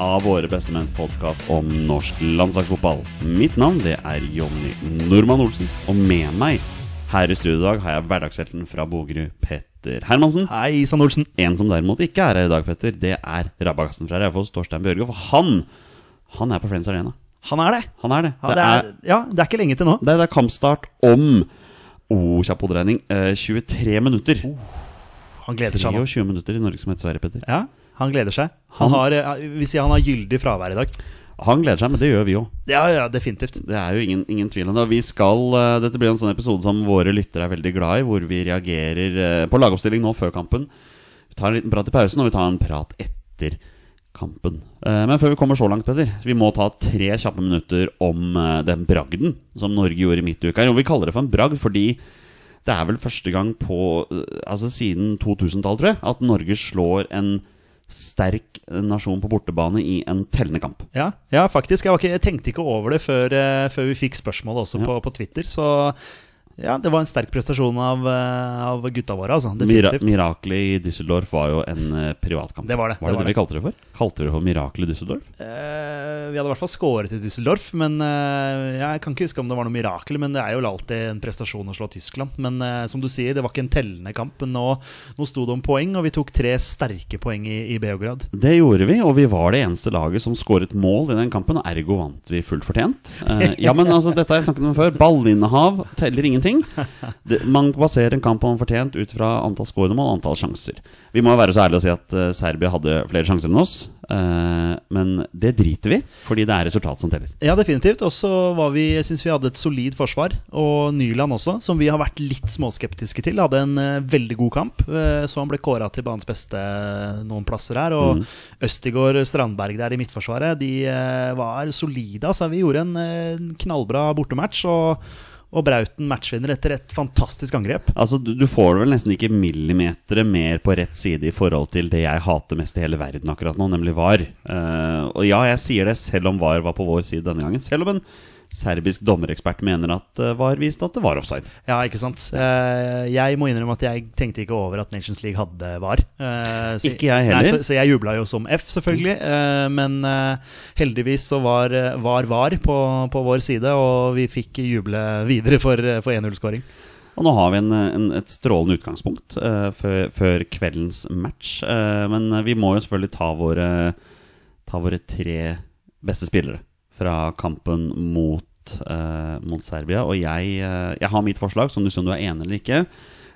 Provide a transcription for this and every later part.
av Våre bestemenns podkast om norsk landslagsfotball. Mitt navn det er Jonny Normann Olsen, og med meg her i studio i dag har jeg hverdagshelten fra Bogerud, Petter Hermansen. Hei, Isan Olsen. En som derimot ikke er her i dag, Petter, det er rabagassen fra Raufoss, Torstein Bjørge. For han, han er på Friends Arena. Han er det. Han er det. Ja, det er, ja, det er ikke lenge til nå. Det er, det er kampstart om oh, kjapp hoderegning. Eh, 23 minutter. Han gleder seg nå. 23 minutter i Norge som heter Sverige, Petter. Ja, han gleder seg. Han har, eh, vi sier han har gyldig fravær i dag. Han gleder seg, men det gjør vi òg. Ja, ja, definitivt. Det er jo ingen, ingen tvil om det. Vi skal, eh, dette blir en sånn episode som våre lyttere er veldig glad i, hvor vi reagerer eh, på lagoppstilling nå før kampen. Vi tar en liten prat i pausen, og vi tar en prat etter kampen. Men før vi kommer så langt, Petter, vi må ta tre kjappe minutter om den bragden som Norge gjorde i midtuka. Og vi kaller det for en bragd fordi det er vel første gang på Altså siden 2000-tallet, tror jeg, at Norge slår en sterk nasjon på bortebane i en tellende kamp. Ja, ja faktisk. Jeg, ikke, jeg tenkte ikke over det før, eh, før vi fikk spørsmålet også Ja. på, på Twitter. Så ja, det var en sterk prestasjon av, eh, av gutta våre, altså. Mira Definitivt. Mirakelet i Düsseldorf var jo en eh, privatkamp. Det var det, Var det det var det vi kalte det for? Kalte dere for Mirakelet i Düsseldorf? Eh, vi hadde i hvert fall skåret i Düsseldorf, men eh, jeg kan ikke huske om det var noe mirakel. Men det er jo alltid en prestasjon å slå Tyskland. Men som du sier, det var ikke en tellende kamp. Men nå, nå sto det om poeng, og vi tok tre sterke poeng i, i Beograd. Det gjorde vi, og vi var det eneste laget som skåret mål i den kampen. Og ergo vant vi fullt fortjent. Ja, men altså, dette har jeg snakket om før. Ballinnehav teller ingenting. Det, man baserer en kamp om fortjent ut fra antall skårede mål og antall sjanser. Vi må være så ærlige å si at uh, Serbia hadde flere sjanser enn oss. Uh, men det driter vi, fordi det er resultat som teller. Ja, definitivt. Og så var vi, hadde et solid forsvar. Og Nyland også, som vi har vært litt småskeptiske til. Hadde en uh, veldig god kamp. Så han ble kåra til banens beste noen plasser her. Og Østigård Strandberg der i midtforsvaret, de var solide. Altså, vi gjorde en knallbra bortematch. Og, og Brauten matchvinner etter et fantastisk angrep. Altså, du, du får vel nesten ikke millimeter mer på rett side i forhold til det jeg hater mest i hele verden akkurat nå, nemlig VAR. Uh, og ja, jeg sier det selv om VAR var på vår side denne gangen. Selv om en serbisk dommerekspert mener at VAR vist at det var offside. Ja, ikke sant. Eh, jeg må innrømme at jeg tenkte ikke over at Nations League hadde VAR. Eh, så- Ikke jeg heller. Nei, så, så jeg jubla jo som F, selvfølgelig. Eh, men heldigvis så var var, var på, på vår side, og vi fikk juble videre for, for 1-0-skåring. Og nå har vi en, en, et strålende utgangspunkt uh, før, før kveldens match. Uh, men vi må jo selvfølgelig ta våre, ta våre tre beste spillere fra kampen mot, eh, mot Serbia. Og jeg, eh, jeg har mitt forslag, som du ser om du er enig eller ikke.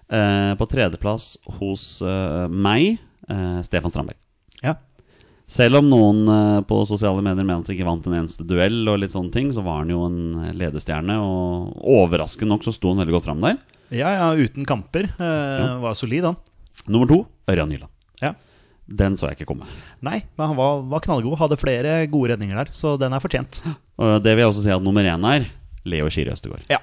Eh, på tredjeplass hos eh, meg, eh, Stefan Strandberg. Ja. Selv om noen eh, på sosiale medier mener at han ikke vant en eneste duell, og litt sånne ting, så var han jo en ledestjerne. Og overraskende nok så sto han veldig godt fram der. ja, ja, uten kamper. Eh, Var solid, han. Nummer to Ørjan Nyland. Ja. Den så jeg ikke komme. Nei, men han var, var knallgod. Hadde flere gode redninger der, så den er fortjent. Det vil jeg også si at nummer én er Leo Skiri Østegård. Ja.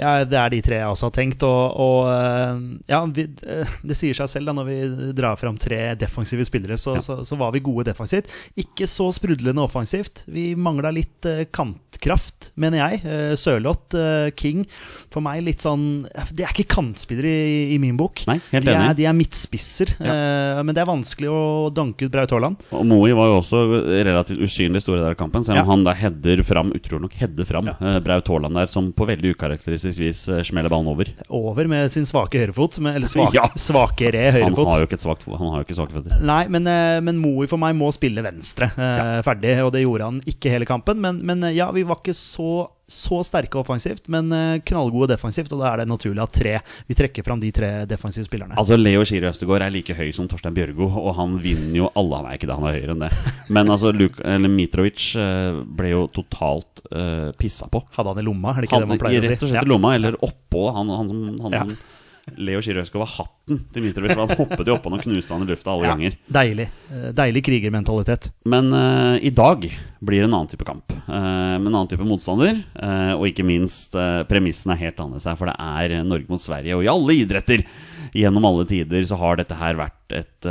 Ja, det er de tre jeg også har tenkt. Og, og eh, ja, vi, eh, det sier seg selv da når vi drar fram tre defensive spillere, så, så, så var vi gode defensivt. Ikke så sprudlende offensivt. Vi mangla litt eh, kantkraft, mener jeg. Sørloth, King. For meg litt sånn De er ikke kantspillere i, i min bok. Nei, helt de, er, enig. de er midtspisser. Ja. men det er vanskelig å danke ut Braut Haaland. Og Moi var jo også relativt usynlig store der i kampen, selv om Ja. han da header fram, utrolig nok header fram Ja. Braut Haaland der, som på veldig ukarakteristisk vis eh, smeller ballen over. Over med sin svake høyrefot. Med, eller svak, Ja. svakere Han høyrefot. har jo ikke et svakt, han har jo ikke svake føtter. Nei, men, eh, men Moe for meg må spille venstre ja. ferdig, og det gjorde han ikke hele kampen. Men, men eh, ja, vi var ikke så så sterke offensivt, men eh, knallgode defensivt. Og da er det naturlig at tre, vi trekker fram de tre defensive spillerne. Altså Leo Skiri Østegård er like høy som Torstein Bjørgo, og han vinner jo alle. Han er ikke det, han er høyere enn det. Men altså Luk eller Mitrovic eh, ble jo totalt uh, pissa på. Hadde han i lomma, er det ikke Han, det man pleier å si? rett og slett i lomma, eller oppå. Han, han, som- han, Ja. Leo Skiri har hatten til Mitrovic. Han hoppet jo oppå og knuste han i lufta alle Ja, ganger. Deilig. Eh, Deilig krigermentalitet. Men uh, i dag blir det en annen type kamp. Uh, med en annen type motstander. Uh, og ikke minst, uh, premissen er helt annerledes her, for det er Norge mot Sverige. Og i alle idretter gjennom alle tider så har dette her vært et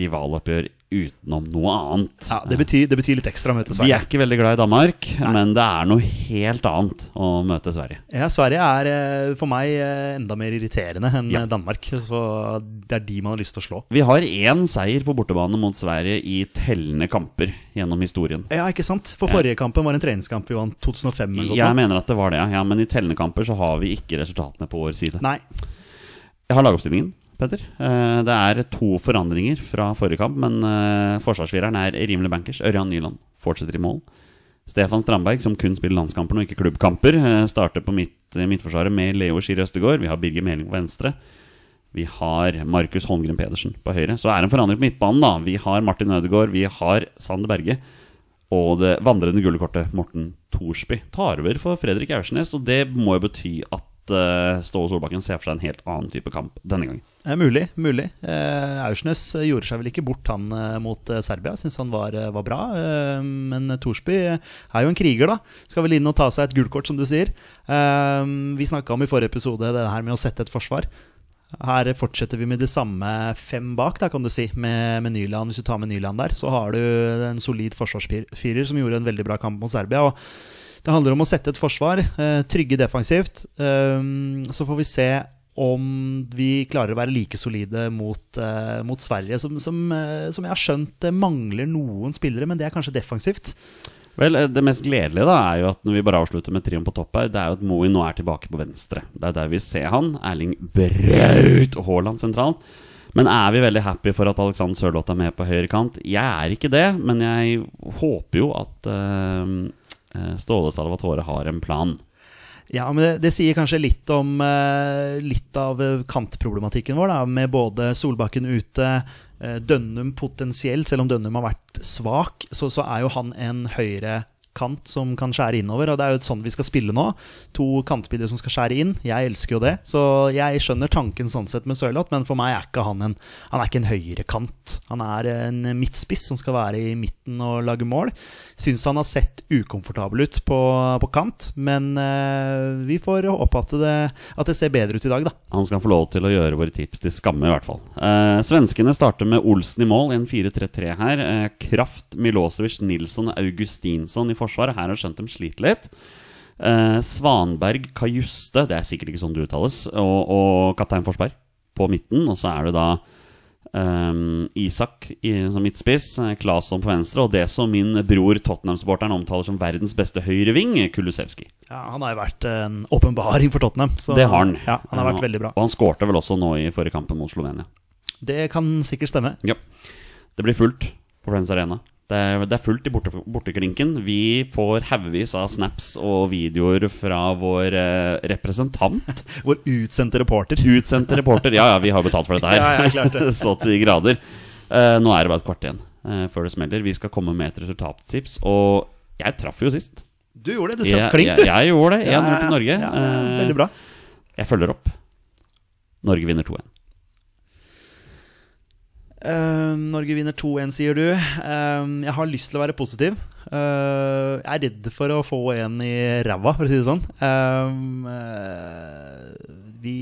rivaloppgjør utenom noe annet. Ja, det, betyr, det betyr litt ekstra å møte Sverige. Vi er ikke veldig glad i Danmark, men det er noe helt annet å møte Sverige. Ja, Sverige er eh, for meg eh, enda mer irriterende enn Ja. Danmark. Så det er de man har lyst til å slå. Vi har én seier på bortebane mot Sverige i tellende kamper gjennom historien. Ja, ikke sant? For forrige kampen var en treningskamp vi vant 2005. eller Jeg mener at det var det, ja. Men i tellende kamper så har vi ikke resultatene på vår side. Nei. Jeg har lagoppstillingen, Petter. Eh, Det er to forandringer fra forrige kamp, men eh, forsvarsfireren er rimelig bankers. Ørjan Nyland fortsetter i mål. Stefan Strandberg, som kun spiller landskamper og ikke klubbkamper, eh, starter på midt, midtforsvaret med Leo Skiri Østegård. Vi har Birger Meling på venstre. Vi har Markus Holmgren Pedersen på høyre. Så er det en forandring på midtbanen. da Vi har Martin Ødegaard, vi har Sander Berge. Og det vandrende gullkortet, Morten Thorsby, tar over for Fredrik Aursnes. Og det må jo bety at uh, Ståle Solbakken ser for seg en helt annen type kamp denne gangen. Eh, mulig. mulig. Eh, Aursnes eh, gjorde seg vel ikke bort, han mot Serbia. Syns han var, var bra. Men Thorsby er jo en kriger, da. Skal vel inn og ta seg et gullkort som du sier. Vi snakka om i forrige episode det her med å sette et forsvar. Her fortsetter vi med de samme fem bak, da, kan du si, med, med Nyland. Hvis du tar med Nyland der, så har du en solid forsvarsfirer som gjorde en veldig bra kamp mot Serbia. og det handler om å sette et forsvar, eh, trygge defensivt. Eh, så får vi se om vi klarer å være like solide mot, eh, mot Sverige, som, som, som jeg har skjønt mangler noen spillere, men det er kanskje defensivt. Vel, Det mest gledelige da er jo at når vi bare avslutter med trioen på topp her, det er jo at Moe nå er tilbake på venstre. Det er der vi ser han. Erling Braut Haaland sentralt. Men er vi veldig happy for at Alexander Sørloth er med på høyre kant? Jeg er ikke det, men jeg håper jo at eh, Ståle Salvatore har en plan. Ja, men det, det sier kanskje litt om eh, litt av eh, kantproblematikken vår, da, med både Solbakken ute, eh, Dønnum potensielt, selv om Dønnum har vært svak, så, så er jo han en høyre kant som kan skjære innover, og det er jo sånn vi skal spille nå. To kantspillere som skal skjære inn. Jeg elsker jo det, så jeg skjønner tanken sånn sett med Sørloth, men for meg er ikke han en Han er ikke en høyrekant. Han er en midtspiss som skal være i midten og lage mål. Syns han har sett ukomfortabel ut på, på kant, men uh, vi får håpe at det, at det ser bedre ut i dag, da. Han skal få lov til å gjøre våre tips til skamme, i hvert fall. Uh, svenskene starter med Olsen i mål, en 4-3-3 her. Uh, Kraft, Milosevic, Nilsson, Augustinsson i forsvar. Her har jeg skjønt de sliter litt. Eh, Svanberg, Kajuste, det er sikkert ikke sånn det uttales, og, og kaptein Forsberg på midten. Og så er det da Um, Isak i, som midtspiss, Claesson på venstre, og det som min bror Tottenham-supporteren omtaler som verdens beste høyreving, Kulusevski. Ja, han har jo vært en åpenbaring for Tottenham. så- Det har han. Ja, han har vært veldig bra. Og han skårte vel også nå i forrige kampen mot Slovenia. Det kan sikkert stemme. Ja. Det blir fullt på Friends Arena. Det er, det er fullt i borte, borteklinken. Vi får haugevis av snaps og videoer fra vår eh, representant. Vår utsendte reporter. Utsendte reporter. Ja, ja, vi har betalt for dette her. Ja, ja, klart det. Så til de grader. Eh, nå er det bare et kvart igjen eh, før det smeller. Vi skal komme med et resultattips. Og jeg traff jo sist. Du gjorde det, du traff klink, jeg, du. jeg gjorde det. 1-0 Ja, til Norge. Ja, ja, Eh, veldig bra. Jeg følger opp. Norge vinner 2-1. Eh, Norge vinner 2-1, sier du. Uh, jeg har lyst til å være positiv. Uh, jeg er redd for å få en i ræva, for å si det sånn. Eh, vi,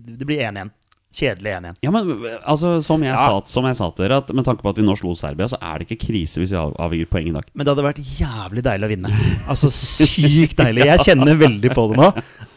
det blir 1-1. Kjedelig 1-1. Ja, men altså, som jeg, Ja. sa, som jeg sa til dere, at med tanke på at vi nå slo Serbia, så er det ikke krise hvis vi avgir poeng i dag. Men det hadde vært jævlig deilig å vinne. Altså Sykt deilig. Jeg kjenner veldig på det nå.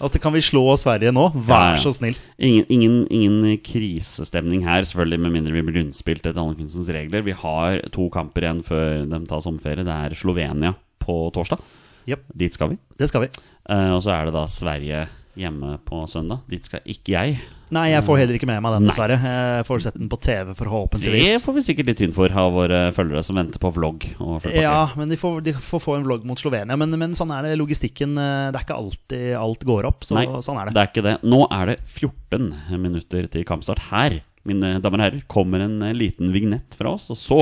At kan vi slå Sverige nå? Vær ja. så snill. Ingen, ingen, ingen krisestemning her, selvfølgelig med mindre vi blir rundspilt etter alle kunstens regler. Vi har to kamper igjen før de tar sommerferie. Det er Slovenia på torsdag. Yep. Dit skal vi. det skal vi. Uh, og så er det da Sverige hjemme på søndag. Dit skal ikke jeg. Nei, jeg får heller ikke med meg den, dessverre. Jeg får sett den på TV, Det får vi sikkert litt tynn for av våre følgere som venter på vlogg. Og. Ja, men de får, de får få en vlogg mot Slovenia. Men, men sånn er det. Logistikken eh, Det er ikke alltid alt går opp. Så Nei, sånn er det. det er ikke det. Nå er det 14 minutter til kampstart. Her, mine damer og herrer, kommer en eh, liten vignett fra oss. Og så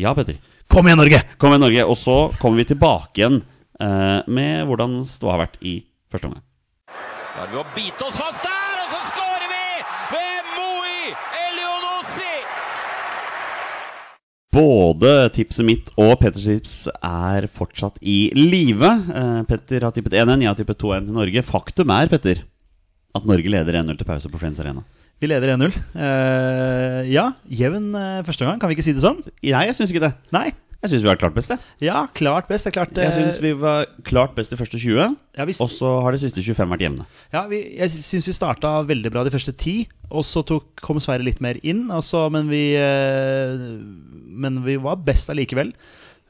Ja, Petter. Kom igjen, Norge! Kom igjen, Norge. Og så kommer vi tilbake igjen eh, med hvordan ståa har vært i første omgang. Da er det å bite oss fast der, og så skårer vi ved Moi Elionossi! Både tipset mitt og Petters tips er fortsatt i live. Eh, Petter har tippet 1-1, jeg har tippet 2-1 til Norge. Faktum er, Petter, at Norge leder 1-0 til pause på Friends Arena. Vi leder 1-0. Uh, ja, jevn uh, første gang. Kan vi ikke si det sånn? Nei, jeg syns ikke det. Nei. Jeg syns vi var klart best, jeg. Ja, klart best. Det er klart eh, Jeg syns vi var klart best de første 20, Ja, og så har de siste 25 vært jevne. Ja, vi, jeg syns vi starta veldig bra de første ti, og så tok, kom Sverre litt mer inn. Altså, men, vi, eh, men vi var best allikevel.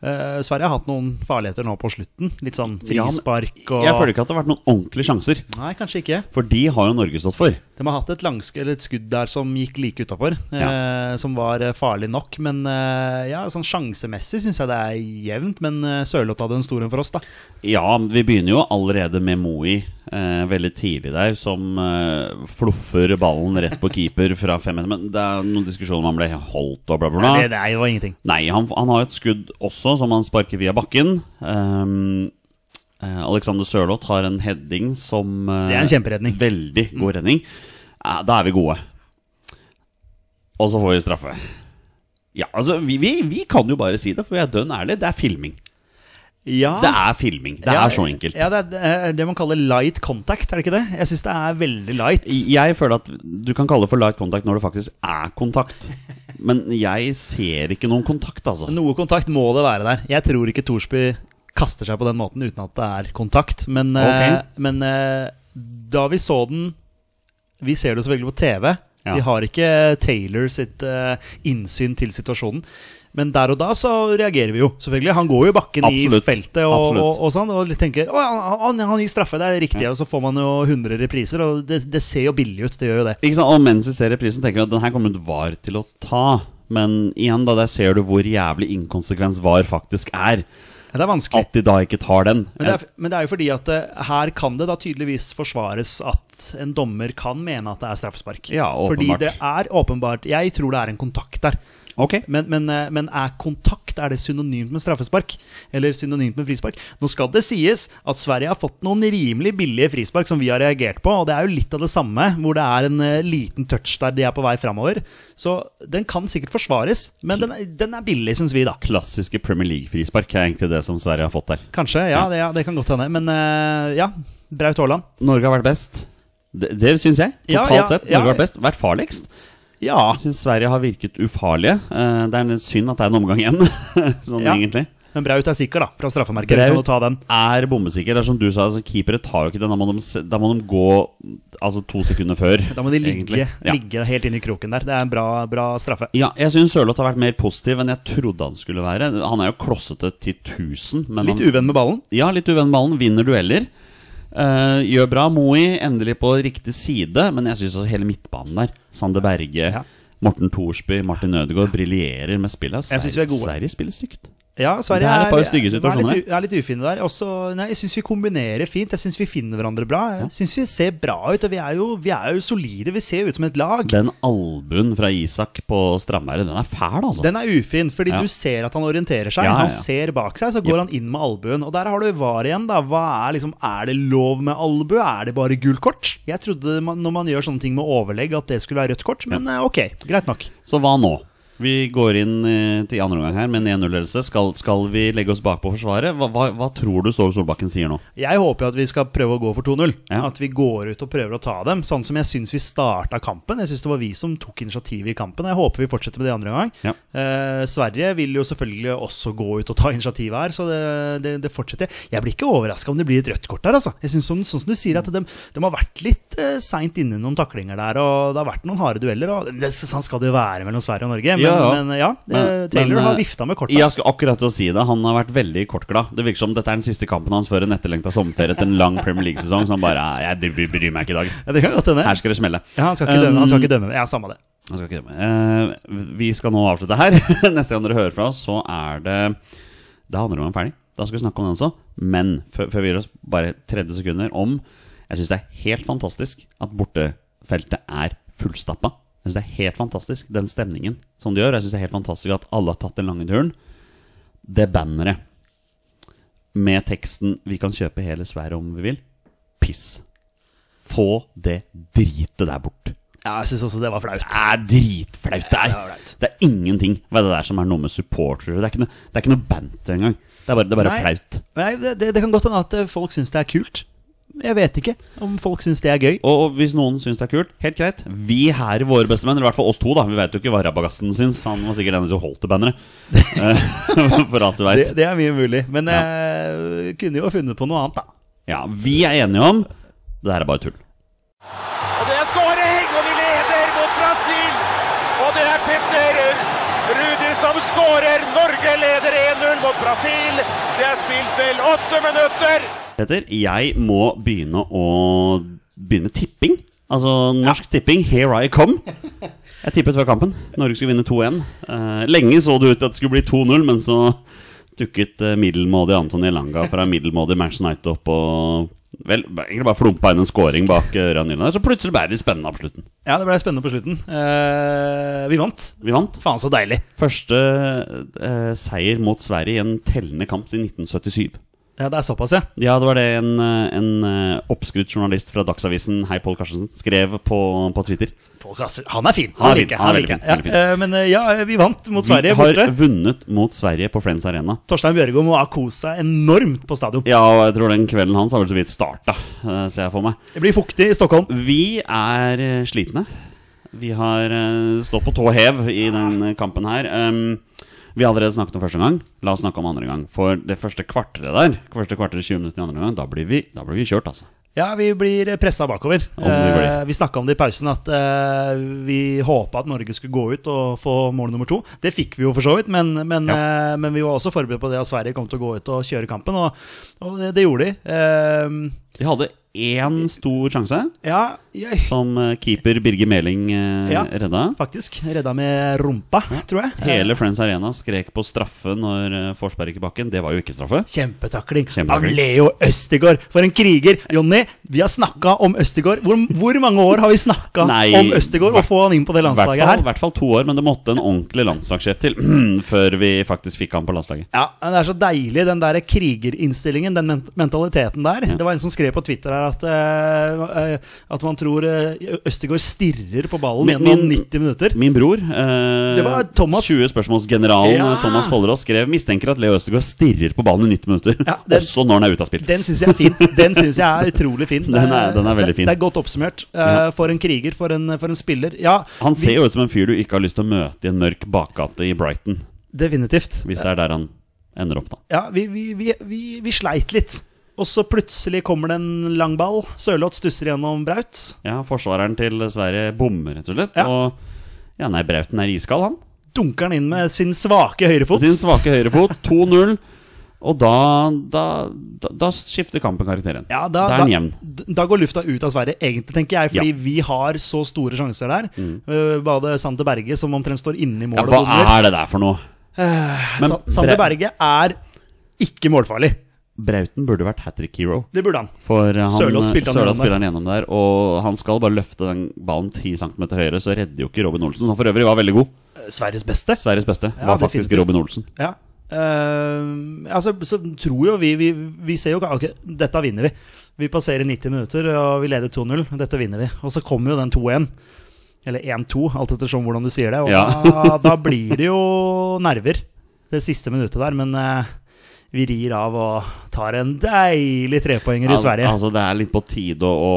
Eh, Sverige har hatt noen farligheter nå på slutten. Litt sånn frispark og Jeg føler ikke at det har vært noen ordentlige sjanser. Nei, kanskje ikke. For de har jo Norge stått for. De har hatt et, langsk eller et skudd der som gikk like utafor, Ja. Uh, som var eh, farlig nok. Men uh, ja, sånn sjansemessig syns jeg det er jevnt. Men eh, Sørloth hadde en stor en for oss, da. Ja, vi begynner jo allerede med Moi eh, veldig tidlig der, som eh, fluffer ballen rett på keeper fra fem meter. Men det er noen diskusjoner om han ble holdt og bla, bla, bla. Nei, det, det var ingenting. Nei, han, han har et skudd også som han sparker via bakken. Eh, Alexander Sørloth har en heading som eh, Det er en kjemperedning. Veldig god redning. Ja, da er vi gode. Og så får vi straffe. Ja, altså, vi, vi, vi kan jo bare si det, for vi er dønn ærlige. Det er filming. Ja, Det er filming. Det ja, er så enkelt. Ja, det er- det man kaller light contact, er det ikke det? Jeg syns det er veldig light. Jeg føler at du kan kalle det for light contact når det faktisk er kontakt. Men jeg ser ikke noen kontakt, altså. Noe kontakt må det være der. Jeg tror ikke Thorsby kaster seg på den måten uten at det er kontakt. Men, okay. Men eh, da vi så den Vi ser det selvfølgelig på TV. Ja. Vi har ikke Taylor sitt eh, innsyn til situasjonen. Men der og da så reagerer vi jo, selvfølgelig. Han går jo i bakken Absolutt. i feltet og, og, og sånn og tenker å, han, han, gir straffe, det er riktig. Og så får man jo 100 repriser, og det, det ser jo billig ut. Det gjør jo det. Ikke sant? Og mens vi ser reprisen, tenker vi at den her kommer VAR til å ta. Men igjen, da, der ser du hvor jævlig inkonsekvens VAR faktisk er. Ja, det er vanskelig. At de da ikke tar den. Men det, er, men det er jo fordi at eh, her kan det da tydeligvis forsvares at en dommer kan mene at det er straffespark. Ja, Fordi det er åpenbart Jeg tror det er en kontakt der. Ok. Men, men, eh, men er kontakt er det synonymt med straffespark? Eller synonymt med frispark? Nå skal det sies at Sverige har fått noen rimelig billige frispark som vi har reagert på. Og det er jo litt av det samme, hvor det er en eh, liten touch der de er på vei framover. Så den kan sikkert forsvares, men den, den er billig, syns vi, da. Klassiske Premier League-frispark er egentlig det som Sverige har fått der. Kanskje, ja, det, ja, det kan godt hende. Men eh, ja, Braut Haaland. Norge har vært best. Det, det syns jeg. Ja, Totalt ja, sett. Norge ja. har vært best. Vært farligst. Ja, Jeg syns Sverige har virket ufarlige. Eh, Det er en synd at det er en omgang igjen, sånn Ja. egentlig. Men Braut er sikker, da, fra straffemerket. Braut- ta den? Er bombesikker. Det er som du sa, altså, keepere tar jo ikke den. Da må de, da må de gå altså, to sekunder før. Da må de ligge, ligge helt inn i kroken der. Det er en bra, bra straffe. Ja, jeg syns Sørloth har vært mer positiv enn jeg trodde han skulle være. Han er jo klossete til 1000. Litt han, uvenn med ballen. Ja, litt uvenn med ballen. Vinner dueller. Eh, gjør bra. Moi endelig på riktig side, men jeg syns hele midtbanen der Sander Berge, Ja. Morten Thorsby, Martin Ødegaard briljerer med spillet. Er gode. Sverige spiller stygt. Ja, Sverige Det er et par er, stygge er, situasjoner. litt, er litt ufine der. Også, nei, jeg syns vi kombinerer fint. Jeg syns vi finner hverandre bra. Jeg syns vi ser bra ut. Og vi er, jo, vi er jo solide. Vi ser ut som et lag. Den albuen fra Isak på Strandberget, den er fæl, altså. Den er ufin, fordi Ja. du ser at han orienterer seg. Ja, ja, ja. Han ser bak seg, så går han inn med albuen. Og der har du VAR igjen, da. Hva er, liksom, er det lov med albue? Er det bare gult kort? Jeg trodde man, når man gjør sånne ting med overlegg, at det skulle være rødt kort, men eh, ok, greit nok. Så hva nå? Vi går inn eh, til andre omgang her med en 1-0-ledelse. Skal, skal vi legge oss bakpå forsvaret? Hva, hva, hva tror du Ståle Solbakken sier nå? Jeg håper at vi skal prøve å gå for 2-0. Ja. At vi går ut og prøver å ta dem. Sånn som jeg syns vi starta kampen. Jeg syns det var vi som tok initiativet i kampen. Jeg håper vi fortsetter med det andre gang. Ja. Eh, Sverige vil jo selvfølgelig også gå ut og ta initiativet her, så det, det, det fortsetter. Jeg blir ikke overraska om det blir et rødt kort der, altså. Jeg synes sånn, sånn som du sier, at de, de har vært litt eh, seint inne noen taklinger der, og det har vært noen harde dueller. Og det, sånn skal det jo være mellom Sverige og Norge. Men, Ja, ja. men ja, Men- Taylor men, har eh, vifta med korta. Jeg skulle akkurat til å si det. Han har vært veldig kortglad. Det virker som dette er den siste kampen hans før en etterlengta sommerferie etter en lang Premier League-sesong. Så han bare "Ah, Jeg bryr, meg ikke i dag. Ja, det kan godt hende. Her skal det smelle. Ja, han skal ikke dømme. Han skal Um, ikke dømme. Ja, samme det. Han skal ikke dømme. Uh, vi skal nå avslutte her. Neste gang dere hører fra oss, så er det Det handler om en ferdig. Da skal vi snakke om den også. Men før vi gir oss bare 30 sekunder om Jeg syns det er helt fantastisk at bortefeltet er fullstappa. Jeg synes det er helt fantastisk Den stemningen som de gjør. Jeg syns det er helt fantastisk at alle har tatt den lange turen. Det banneret med teksten 'Vi kan kjøpe hele Sverige om vi vil'. Piss. Få det dritet der bort. Ja, jeg syns også det var flaut. Det er dritflaut. Det er, det er det er ingenting ved det der som er noe med supportere. Det er ikke noe, det er ikke noe banter engang. Det er bare, det er bare Nei. flaut. Nei, det, det, det kan godt hende at eh, folk syns det er kult. Jeg vet ikke om folk syns det er gøy. Og, hvis noen syns det er kult, helt greit. Vi her Våre bestemenn, eller i hvert fall oss to, da Vi vet jo ikke hva Rabagassen syns. Han var sikkert den som holdt det banneret. Eh, For alt du Det, det er mye mulig. Men Ja. jeg kunne jo funnet på noe annet, da. Ja, vi er enige om det her er bare tull. Og det er skåring, og vi leder mot Brasil. Og det er Petter Rudi som skårer. Norge leder 1-0 mot Brasil. Det er spilt vel åtte minutter. Peter, jeg må begynne å begynne med tipping. Altså Norsk Tipping, here I come. Jeg tippet før kampen. Norge skulle vinne 2-1. Eh, lenge så det ut til at det skulle bli 2-0, men så dukket middelmådige middelmådig Antony Langa fra middelmådig Manchester United opp og Vel, egentlig bare flumpa inn en scoring bak eh, Ørjan Nyland. Så plutselig ble det spennende på slutten. Ja, det ble spennende på slutten. Eh, vi vant. Vi vant. Faen så deilig. Første eh, seier mot Sverige i en tellende kamp siden 1977. Ja, det er såpass, ja. Ja, det var det en, eh, en eh, oppskrytt journalist fra Dagsavisen, Hei Pål Karstensen, skrev på, på Twitter. Paul Han er fin. Han er fin, han er liker veldig fin, Ja, eh, men ja, vi vant mot Sverige Vi har borte. vunnet mot Sverige på Friends Arena. Torstein Bjørgo må ha kost seg enormt på stadion. Ja, og jeg tror den kvelden hans har vel så vidt starta, ser jeg for meg. Det blir fuktig i Stockholm. Vi er slitne. Vi har stått på tå hev i den kampen her. Um, vi har allerede snakket om første gang. La oss snakke om andre gang. For det første kvarteret der, første kvarteret 20 minutter i andre gang, da blir vi, da blir vi kjørt, altså. Ja, vi blir pressa bakover. Eh, vi snakka om det i pausen, at eh, vi håpa at Norge skulle gå ut og få mål nummer to. Det fikk vi jo for så vidt, men, men, eh, men vi var også forberedt på det at Sverige kom til å gå ut og kjøre kampen, og, og det, det gjorde de. Eh, De hadde én stor sjanse, ja, jeg, som eh, keeper Birger Meling eh, Ja. redda. faktisk. Redda med rumpa, tror jeg. Hele Friends Arena skrek på straffe når uh, Forsberg gikk i bakken. Det var jo ikke straffe. Kjempetakling av Leo Østigård. For en kriger! Jonny, vi har snakka om Østigård. Hvor, hvor mange år har vi snakka om Østigård og få han inn på det hvert landslaget fall, her? i hvert fall to år, men det måtte en ordentlig landslagssjef til før vi faktisk fikk han på landslaget. Ja, Det er så deilig, den der krigerinnstillingen, den mentaliteten der. Det var en som skrev på Twitter her at, eh, eh, at man tror uh, Østigård stirrer på ballen Min- gjennom 90 minutter. Min bror, eh, Det var Thomas. 20 spørsmålsgeneralen Ja. Thomas Follerås, skrev mistenker at Leo Østegård stirrer på ballen i 90 minutter. Ja, den- også når han er ute av spill. Den syns jeg er fin. Den synes jeg er utrolig fin. Den er- den er veldig fin. Det, det er godt oppsummert. eh, Ja. For en kriger, for en, for en spiller. Ja, Han ser jo ut som en fyr du ikke har lyst til å møte i en mørk bakgate i Brighton. Definitivt. Hvis det er der han ender opp, da. Ja, vi, vi, vi, vi, vi sleit litt. Og så plutselig kommer det en lang ball. Sørloth stusser gjennom Braut. Ja, Forsvareren til Sverige bommer, rett og slett. Ja. Og ja, nei, Brauten er iskald, han. Dunker han inn med sin svake høyrefot. Sin svake høyrefot. 2-0. Og da, da, da, da skifter kampen karakter igjen. Ja, da, da er da, jevn. da går lufta ut av Sverige, egentlig, tenker jeg. Fordi Ja. Mm. vi har så store sjanser der. Uh, Både Sander Berge, som omtrent står inne i målet. Ja, hva er det der for noe? Men Sander Berge er ikke målfarlig. Brauten burde vært hat trick hero. Det burde han. For eh, han, Sørloth spilte han Sørloth spiller han gjennom der, og han skal bare løfte den ballen 10 cm høyere, så redder jo ikke Robin Olsen, som for øvrig var veldig god. Eh, Sveriges beste. Sveriges beste Ja, var faktisk definitivt. Robin Olsen. Ja. Uh, altså, så tror jo vi Vi, vi ser jo Ok, dette vinner vi. Vi passerer 90 minutter, og vi leder 2-0. Dette vinner vi. Og så kommer jo den 2-1. Eller 1-2, alt ettersom hvordan du sier det. Og Ja. da, da blir det jo nerver det siste minuttet der. Men eh, vi rir av og tar en deilig trepoenger i Altså, Sverige. altså Det er litt på tide å,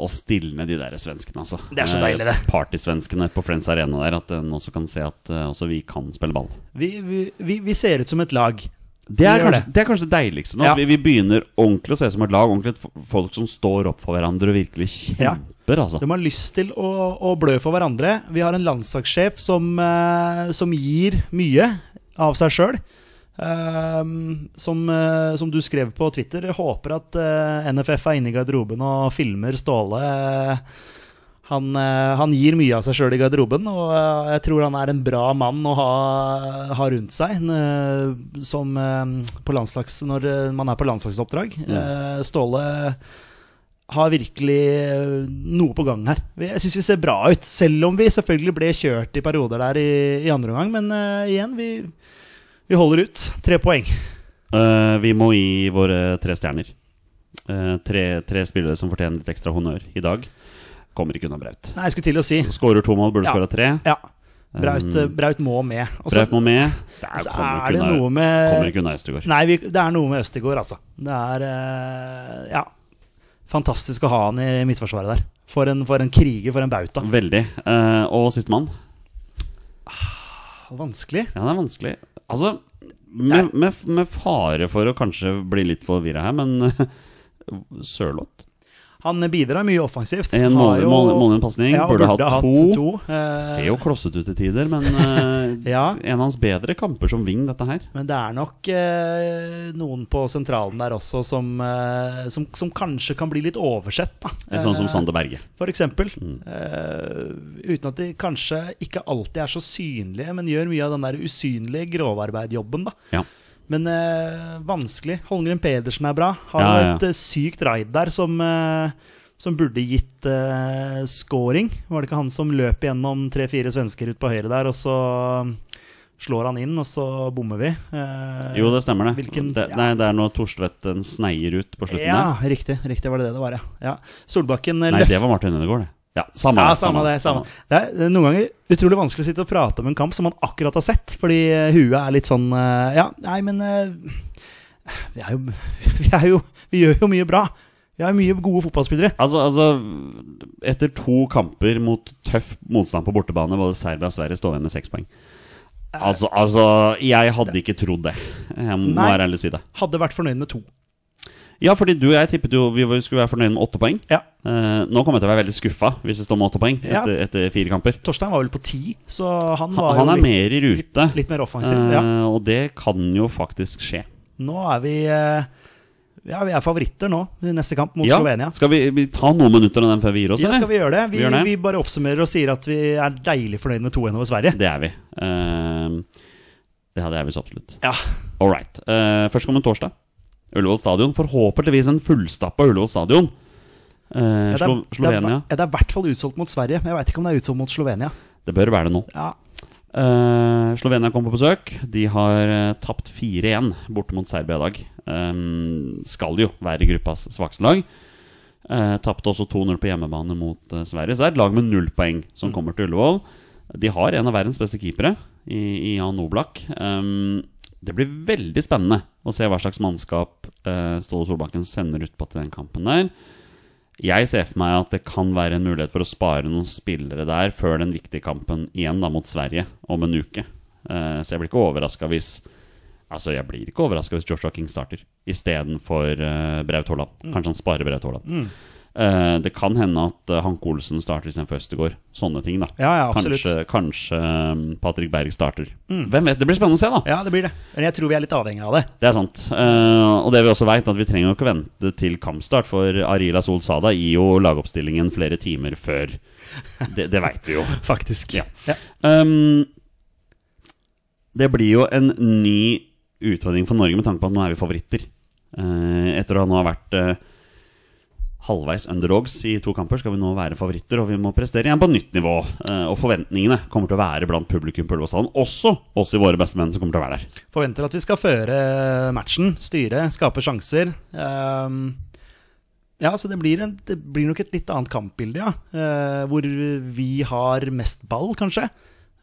å, stilne de der svenskene, altså. Det er så deilig, det. Eh, Partysvenskene på Friends Arena der, at en også kan se at eh, også vi kan spille ball. Vi, vi, vi, vi ser ut som et lag Det er, kanskje, det er kanskje det deiligste nå. Ja. Vi, vi begynner ordentlig å se som et lag. Ordentlig folk som står opp for hverandre og virkelig Ja. kjemper. Altså. De har lyst til å, å blø for hverandre. Vi har en landslagssjef som, eh, som gir mye av seg sjøl. Som, uh, som du skrev på Twitter, håper at uh, NFF er inne i garderoben og filmer Ståle. Han, eh, han gir mye av seg sjøl i garderoben, og eh, jeg tror han er en bra mann å ha, ha rundt seg eh, som, eh, på landslags, når eh, man er på landslagsoppdrag. Eh, Ståle har virkelig eh, noe på gang her. Jeg syns vi ser bra ut, selv om vi selvfølgelig ble kjørt i perioder der i, i andre omgang. Men eh, igjen, vi, vi holder ut. Tre poeng. Uh, vi må gi våre tre stjerner. Uh, tre, tre spillere som fortjener litt ekstra honnør i dag. Kommer ikke unna Braut. Nei, jeg skulle til å si Skårer to mål, burde Ja. skåra tre. Ja. Braut, Um, Braut må med. Også, Braut må med. Det er, kommer, er det unna, noe med kommer ikke unna Østegård. Nei, vi, det er noe med Østegård, altså. Det er uh, Ja. Fantastisk å ha han i midtforsvaret der. For en, for en kriger, for en bauta. Veldig. Uh, og sistemann. Vanskelig. Ja, det er vanskelig. Altså, med, med, med fare for å kanskje bli litt forvirra her, men Sørloth Han bidrar mye offensivt. En Har måned, jo- måned, måned pasning. Ja, burde, burde hatt to. to. eh, Ser jo klossete ut til tider, men eh, Ja. en av hans bedre kamper som wing, dette her. Men det er nok eh, noen på sentralen der også som, eh, som, som kanskje kan bli litt oversett. Da. Sånn som Sander Berge. For eksempel. Mm. Uten at de kanskje ikke alltid er så synlige, men gjør mye av den der usynlige grovarbeidjobben. da. Ja. Men eh, vanskelig. Holmgren Pedersen er bra. Har Ja, ja. et eh, sykt raid der som, eh, som burde gitt uh, scoring. Var det ikke han som løp gjennom tre-fire svensker ut på høyre der, og så slår han inn, og så bommer vi? Eh, Jo, det stemmer det. Hvilken- det, ja. nei, det er når Torstvedten sneier ut på slutten ja, der. riktig. Riktig var det det det var, ja. ja. Solbakken Nei, det var Martin Ødegaard, det. Ja, samme, Ja, samme det. samme Det er det er noen ganger utrolig vanskelig å sitte og prate om en kamp som man akkurat har sett, fordi eh, huet er litt sånn eh, Ja, nei, men eh, vi er jo Vi, er jo, vi gjør jo mye bra. Vi har mye gode fotballspillere. Altså, altså, etter to kamper mot tøff motstand på bortebane, både Serbia og Sverige står igjen med seks poeng. Altså, altså, jeg hadde ikke trodd det. Jeg må ærlig si det. Hadde vært fornøyd med to. Ja, fordi du og jeg tippet jo vi skulle være fornøyd med åtte poeng. Ja. Eh, nå kommer jeg til å være veldig skuffa hvis det står med åtte poeng Ja. etter, etter fire kamper. Torstein var vel på ti, så han var han han er litt, mer i rute, litt mer offensiv. eh, Ja. og det kan jo faktisk skje. Nå er vi eh, Ja, vi er favoritter nå i neste kamp mot Ja, Slovenia. Skal vi, vi ta noen minutter av den før vi gir oss? Ja, skal vi gjøre det? Vi, Vi gjør det. vi bare oppsummerer og sier at vi er deilig fornøyd med 2-1 over Sverige. Det er vi. Eh, det hadde jeg visst absolutt. Ja. All right. Uh, først kommer torsdag. Ullevål stadion. Forhåpentligvis en fullstappa Ullevål stadion. Eh, Ja, det, er, Slovenia. det, er, det er i hvert fall utsolgt mot Sverige, men jeg veit ikke om det er utsolgt mot Slovenia. Det bør være det nå. Ja, Eh, Slovenia kom på besøk. De har uh, tapt 4-1 borte mot Serbia i dag. Um, skal jo være gruppas svakeste lag. Eh, Tapte også 2-0 på hjemmebane mot eh, Sverige. Så det er et lag med null poeng som kommer til Ullevål. De har en av verdens beste keepere i, i Jan Oblak. Um, det blir veldig spennende å se hva slags mannskap eh, Ståle Solbakken sender utpå til den kampen der. Jeg ser for meg at det kan være en mulighet for å spare noen spillere der før den viktige kampen igjen da mot Sverige om en uke. Eh, så jeg blir ikke overraska hvis Altså, jeg blir ikke overraska hvis Joshua King starter istedenfor eh, Braut Haaland. Kanskje han sparer Braut Haaland. Eh, det kan hende at uh, Hanke Olsen starter istedenfor Østegård. Sånne ting, da. Ja, ja. Kanskje, kanskje um, Patrick Berg starter. Hvem vet? Det blir spennende å se, da. ja, det blir det. Men jeg tror vi er litt avhengig av det. Det er sant. Eh, og det vi også vet, at vi trenger ikke vente til kampstart, for Arila Sol Sada gir jo lagoppstillingen flere timer før. Det, det veit vi jo. Faktisk. Ja. Ja. Um, det blir jo en ny utfordring for Norge med tanke på at nå er vi favoritter. Eh, etter å ha nå ha vært eh, halvveis underdogs i to kamper, skal vi nå være favoritter, og vi må prestere igjen på nytt nivå. Eh, og forventningene kommer til å være blant publikum på Ullevål også oss i våre beste menn som kommer til å være der. Forventer at vi skal føre matchen, styre, skape sjanser. Ehm, ja, så det blir, en, det blir nok et litt annet kampbilde, ja. Eh, hvor vi har mest ball, kanskje.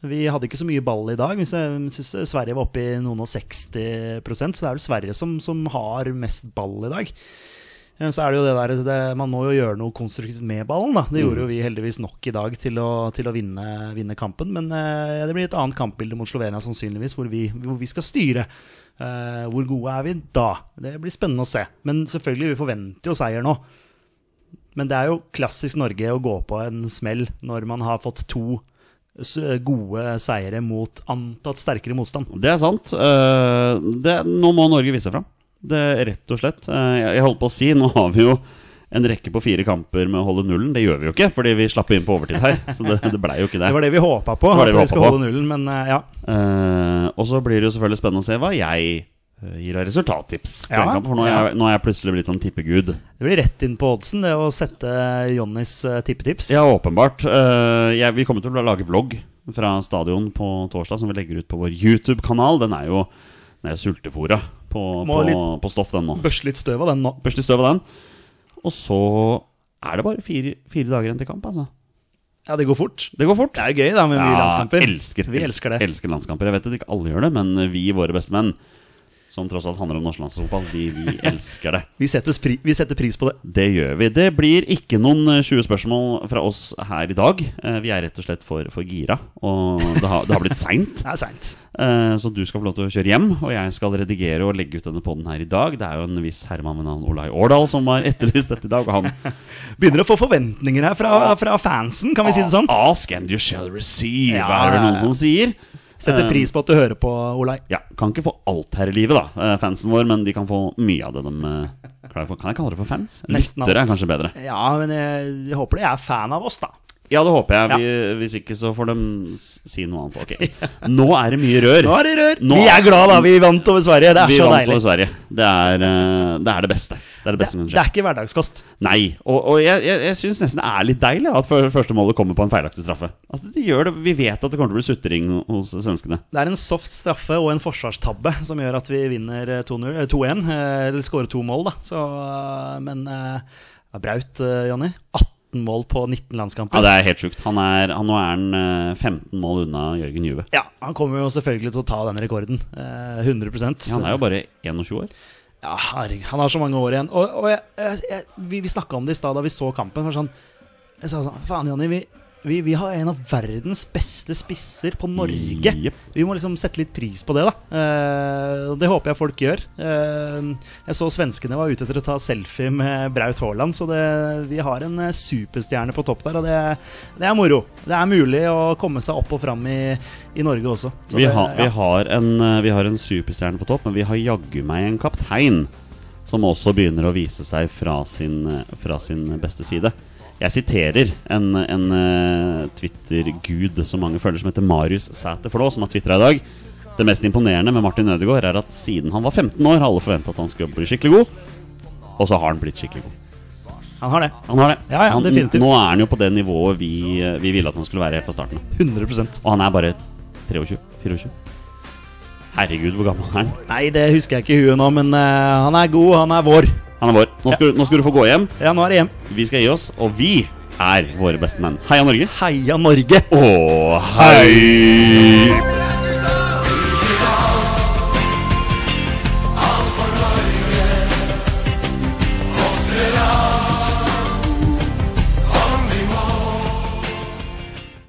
Vi hadde ikke så mye ball i dag. Jeg synes Sverige var oppe i noen og 60% så det er vel Sverige som, som har mest ball i dag. Eh, Så er det jo det der det, Man må jo gjøre noe konstruktivt med ballen. da Det Mm. gjorde jo vi heldigvis nok i dag til å, til å vinne, vinne kampen. Men eh, det blir et annet kampbilde mot Slovenia sannsynligvis, hvor vi, hvor vi skal styre. Uh, hvor gode er vi da? Det blir spennende å se. Men selvfølgelig, vi forventer jo seier nå. Men det er jo klassisk Norge å gå på en smell når man har fått to gode seire mot antatt sterkere motstand. Det er sant. Uh, det, nå må Norge vise seg fram. Det rett og slett. Eh, jeg, jeg holdt på å si, nå har vi jo en rekke på fire kamper med å holde nullen. Det gjør vi jo ikke, fordi vi slapp inn på overtid her. Så det, det blei jo ikke det. Det var det vi håpa på, Det var at det vi vi skulle holde nullen. Men eh, ja, Uh, og så blir det jo selvfølgelig spennende å se hva jeg gir av resultattips. Ja, for nå er, jeg, nå er jeg plutselig blitt sånn tippegud. det blir rett inn på oddsen, det å sette Johnnys eh, tippetips. Ja, åpenbart. Jeg, vi kommer til å lage vlogg fra stadion på torsdag, som vi legger ut på vår YouTube-kanal. Den er jo den er sultefòra på, på, på stoff, den nå. Børste litt støv av den nå. Børste støv av den. Og så er det bare fire, fire dager igjen til kamp, altså. Ja, det går fort. Det går fort. Det er gøy da med mye landskamper. Elsker, Vi elsker det. Elsker landskamper. Jeg vet at ikke alle gjør det, men vi, våre beste menn, som tross alt handler om norsk landsfotball, vi, vi elsker det. Vi setter, vi setter pris på det. Det gjør vi. Det blir ikke noen eh, 20 spørsmål fra oss her i dag. Eh, Vi er rett og slett for, for gira, og det har, det har blitt seint. Er. Eh, Så du skal få lov til å kjøre hjem, og jeg skal redigere og legge ut denne podden her i dag. Det er jo en viss herremann ved navn Olai Årdal som har etterlyst dette i dag, og han Begynner å få forventninger her fra, fra fansen, kan vi si det sånn. Ask and you shall receive, Ja, er det vel noen som sier. Setter Eh, pris på at du hører på, Olai. Ja, Kan ikke få alt her i livet, da, eh, fansen vår, men de kan få mye av det de eh, klarer for. Kan jeg kalle det for fans? Nesten Lyttere er kanskje bedre. Ja, men jeg, jeg håper de er fan av oss, da. Ja, det håper jeg. Vi, hvis ikke så får de si noe annet. Ok. Nå er det mye rør. Nå er det rør. Nå vi er glad da, vi vant over Sverige. Det er Vi så vant deilig. over Sverige. Det er, eh, det er det beste. Det er det beste det, det er ikke hverdagskost. Nei. Og, og jeg, jeg, jeg syns nesten det er litt deilig at første målet kommer på en feilaktig straffe. Altså, det gjør det. Vi vet at det kommer til å bli sutring hos svenskene. Det er en soft straffe og en forsvarstabbe som gjør at vi vinner eh, 2-0 eh, 2-1. eh, Eller skårer to mål, da. Så, men Braut, Jonny. 18 mål på 19 landskamper. Ja, Det er helt sjukt. Han er, han, nå er han eh, 15 mål unna Jørgen Juve. Ja, han kommer jo selvfølgelig til å ta den rekorden. Eh, 100 Ja, han er jo bare 21 år. Ja, han har så mange år igjen. Og, og jeg, jeg, jeg, vi, vi snakka om det i stad da vi så kampen. For sånn, jeg sa sånn Faen, Jonny, vi, vi, vi har en av verdens beste spisser på Norge. Yep. Vi må liksom sette litt pris på det, da. Eh, det håper jeg folk gjør. Eh, jeg så svenskene var ute etter å ta selfie med Braut Haaland, så det, vi har en eh, superstjerne på topp der, og det, det er moro. Det er mulig å komme seg opp og fram i, i Norge også. Så Vi, det, har- vi, har en, eh, vi har en superstjerne på topp, men vi har jaggu meg en kaptein som også begynner å vise seg fra sin, eh, fra sin beste side. Jeg siterer en, en eh, Twitter-gud som mange føler som heter Marius Sæterflå, som har tvitra i dag. Det mest imponerende med Martin Ødegaard er at siden han var 15 år, har alle forventa at han skulle bli skikkelig god. Og så har han blitt skikkelig god. Han har det. Han har det. Ja, ja, han. Nå er han jo på det nivået vi, vi ville at han skulle være helt fra starten av. 100 Og han er bare 23-24. Herregud, hvor gammel er han? Nei, det husker jeg ikke i huet nå, men uh, han er god, han er vår. Han er vår. Nå skal, du- nå skal du få gå hjem. Ja, nå er det hjem. Vi skal gi oss, og vi er våre beste menn. Heia Norge. Heia Norge! Å, hei!